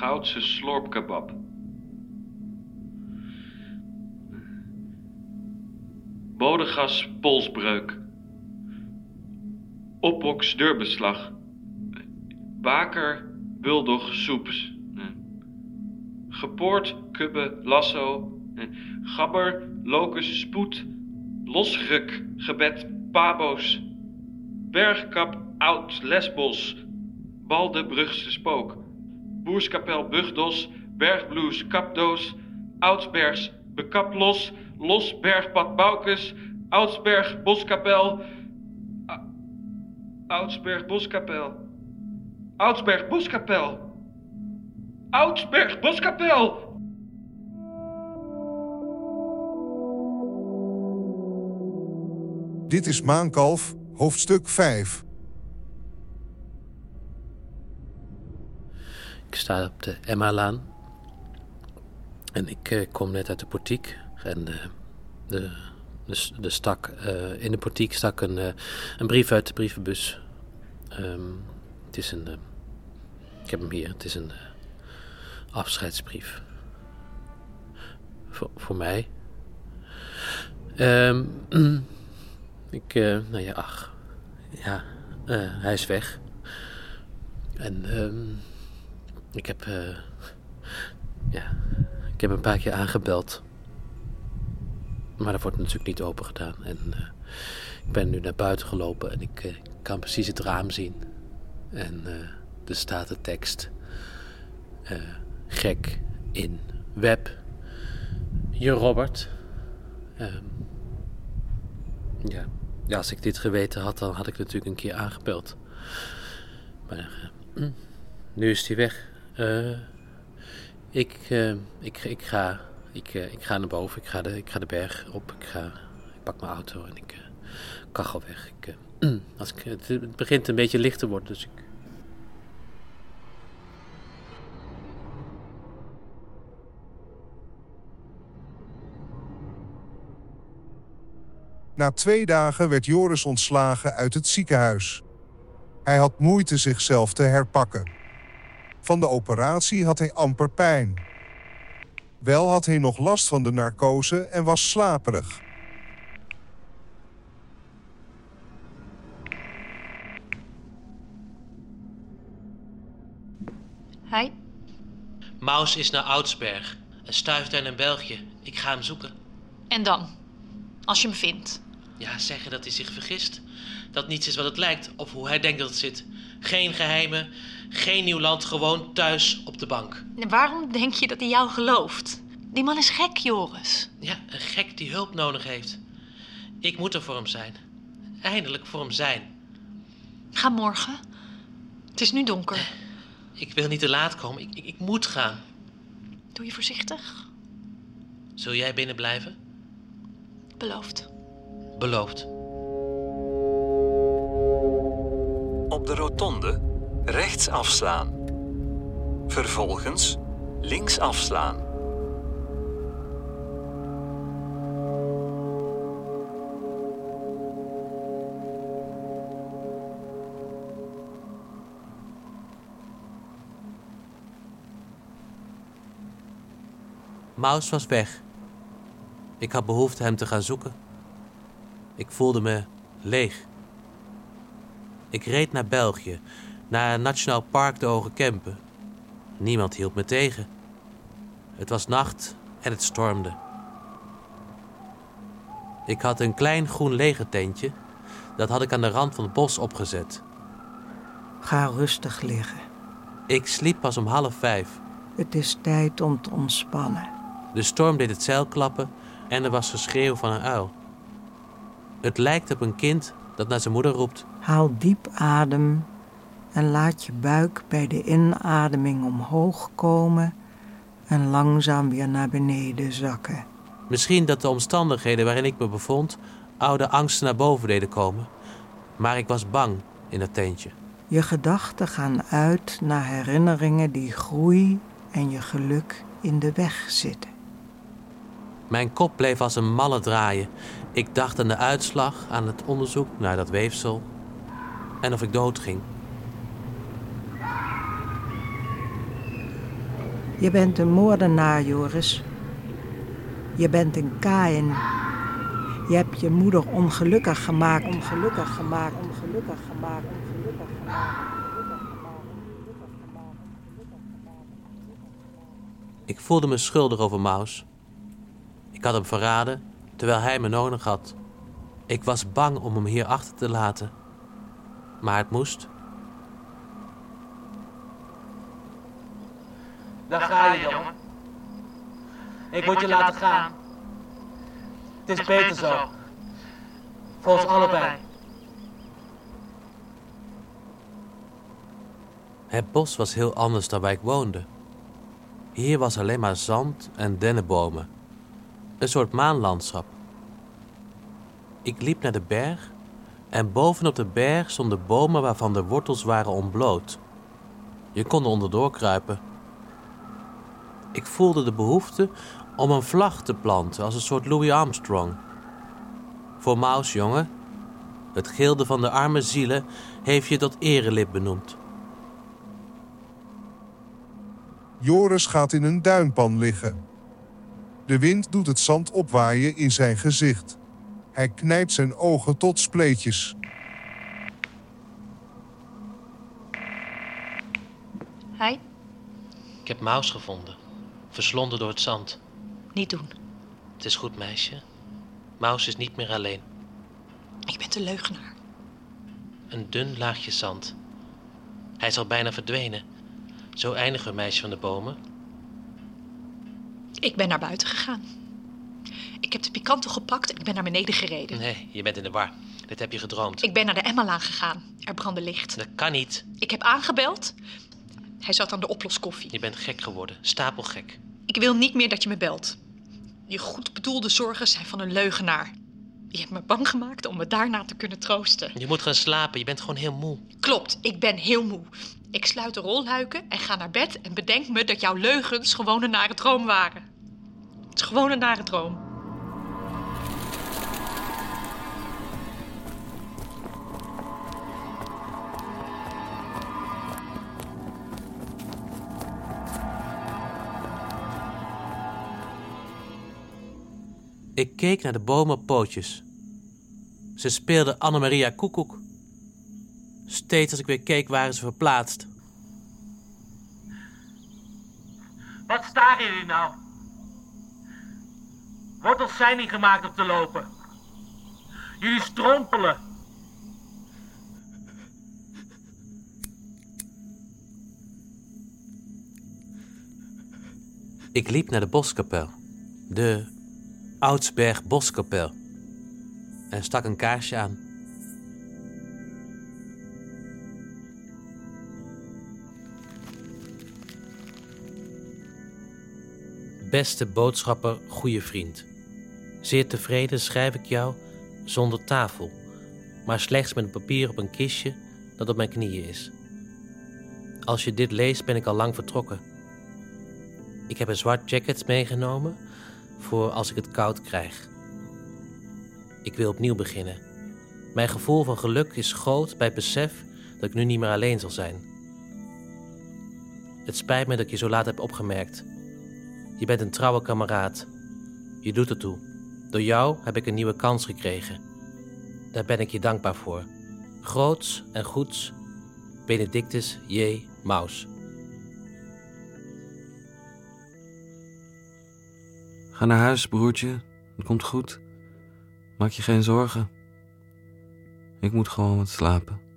Goudse slorpkebab. Bodegas polsbreuk. Opboks deurbeslag. Baker bulldog soeps. Gepoord kubbe lasso. Gabber locus spoed. Losruk gebed pabo's. Bergkap oud lesbos. Balde Brugse spook. Boerskapel Bugdos. Bergbloes kapdoos. Oudsbergs bekaplos. Los Bergpad Boukes. Oudsberg Boskapel. Oudsberg Boskapel. Oudsberg Boskapel. Oudsberg Boskapel. Dit is Maankalf, hoofdstuk 5. Ik sta op de Emma-laan. En ik eh, kom net uit de portiek. En eh, de, de, de stak, eh, in de portiek stak een, een brief uit de brievenbus. Ehm, het is een... ik heb hem hier. Het is een afscheidsbrief. Voor, voor mij. Ehm, ik, nou ja, ach. Ja, hij is weg. En ehm, ik heb, eh, ja, ik heb een paar keer aangebeld. Maar dat wordt natuurlijk niet open gedaan. En eh, ik ben nu naar buiten gelopen en ik eh, kan precies het raam zien. En er staat de tekst. gek in web. Je Robert. Ehm, ja. ja, als ik dit geweten had, dan had ik natuurlijk een keer aangebeld. Maar eh, nu is hij weg. Eh, ik, eh, ik, ik, ga, ik, eh, ik ga naar boven. Ik ga, de, ik ga de berg op. Ik, ga, ik pak mijn auto en ik kachel weg. Als het begint een beetje licht te worden, dus ik... Na twee dagen werd Joris ontslagen uit het ziekenhuis. Hij had moeite zichzelf te herpakken. Van de operatie had hij amper pijn. Wel had hij nog last van de narcose en was slaperig. Hi. Maus is naar Oudsberg en stuift daar in België. Ik ga hem zoeken. En dan? Als je hem vindt. Ja, zeggen dat hij zich vergist. Dat niets is wat het lijkt, of hoe hij denkt dat het zit. Geen geheimen, geen nieuw land, gewoon thuis op de bank. Waarom denk je dat hij jou gelooft? Die man is gek, Joris. Ja, een gek die hulp nodig heeft. Ik moet er voor hem zijn. Eindelijk voor hem zijn. Ga morgen. Het is nu donker. Ik wil niet te laat komen. Ik, ik, ik moet gaan. Doe je voorzichtig. Zul jij binnen blijven? Beloofd. Beloofd. Op de rotonde rechts afslaan. Vervolgens links afslaan. Maus was weg. Ik had behoefte hem te gaan zoeken. Ik voelde me leeg. Ik reed naar België, naar Nationaal Park de Hoge Kempen. Niemand hield me tegen. Het was nacht en het stormde. Ik had een klein groen legertentje. Dat had ik aan de rand van het bos opgezet. Ga rustig liggen. Ik sliep pas om half vijf. Het is tijd om te ontspannen. De storm deed het zeil klappen en er was geschreeuw van een uil. Het lijkt op een kind dat naar zijn moeder roept. Haal diep adem en laat je buik bij de inademing omhoog komen en langzaam weer naar beneden zakken. Misschien dat de omstandigheden waarin ik me bevond oude angsten naar boven deden komen. Maar ik was bang in het tentje. Je gedachten gaan uit naar herinneringen die groei en je geluk in de weg zitten. Mijn kop bleef als een malle draaien. Ik dacht aan de uitslag, aan het onderzoek naar dat weefsel. En of ik doodging. Je bent een moordenaar, Joris. Je bent een Kain. Je hebt je moeder ongelukkig gemaakt, ongelukkig gemaakt, ongelukkig gemaakt, ongelukkig gemaakt. Ik voelde me schuldig over Maus. Ik had hem verraden terwijl hij me nodig had. Ik was bang om hem hier achter te laten. Maar het moest. Daar ga je, jongen. Ik moet je laten gaan. Het is beter zo. Voor ons allebei. Het bos was heel anders dan waar ik woonde. Hier was alleen maar zand en dennenbomen. Een soort maanlandschap. Ik liep naar de berg en bovenop de berg stonden bomen waarvan de wortels waren ontbloot. Je kon er onderdoor kruipen. Ik voelde de behoefte om een vlag te planten als een soort Louis Armstrong. Voor Maus, jongen. Het gilde van de arme zielen heeft je tot erelid benoemd. Joris gaat in een duinpan liggen. De wind doet het zand opwaaien in zijn gezicht. Hij knijpt zijn ogen tot spleetjes. Hi, Ik heb Maus gevonden, verslonden door het zand. niet doen. Het is goed, meisje. Maus is niet meer alleen. Ik ben de leugenaar. Een dun laagje zand. Hij is al bijna verdwenen. Zo eindigen we, meisje van de bomen. Ik ben naar buiten gegaan. Ik heb de pikanto gepakt en ik ben naar beneden gereden. Nee, je bent in de war. Dit heb je gedroomd. Ik ben naar de Emmalaan gegaan. Er brandde licht. Dat kan niet. Ik heb aangebeld. Hij zat aan de oploskoffie. Je bent gek geworden. Stapelgek. Ik wil niet meer dat je me belt. Je goed bedoelde zorgen zijn van een leugenaar. Je hebt me bang gemaakt om me daarna te kunnen troosten. Je moet gaan slapen. Je bent gewoon heel moe. Klopt, ik ben heel moe. Ik sluit de rolluiken en ga naar bed en bedenk me dat jouw leugens gewoon een nare droom waren. Het is gewoon een nare droom. Ik keek naar de bomen op pootjes. Ze speelden Annemaria Koekoek. Steeds als ik weer keek waren ze verplaatst. Wat staren jullie nou? Wortels zijn niet gemaakt om te lopen. Jullie strompelen. Ik liep naar de boskapel. De Oudsberg Boskapel. En stak een kaarsje aan. Beste boodschapper, goede vriend. Zeer tevreden schrijf ik jou zonder tafel, maar slechts met een papier op een kistje dat op mijn knieën is. Als je dit leest, ben ik al lang vertrokken. Ik heb een zwart jacket meegenomen voor als ik het koud krijg. Ik wil opnieuw beginnen. Mijn gevoel van geluk is groot bij het besef dat ik nu niet meer alleen zal zijn. Het spijt me dat je zo laat heb opgemerkt. Je bent een trouwe kameraad. Je doet ertoe. Door jou heb ik een nieuwe kans gekregen. Daar ben ik je dankbaar voor. Groots en goeds, Benedictus J. Maus. Ga naar huis, broertje. Het komt goed. Maak je geen zorgen. Ik moet gewoon wat slapen.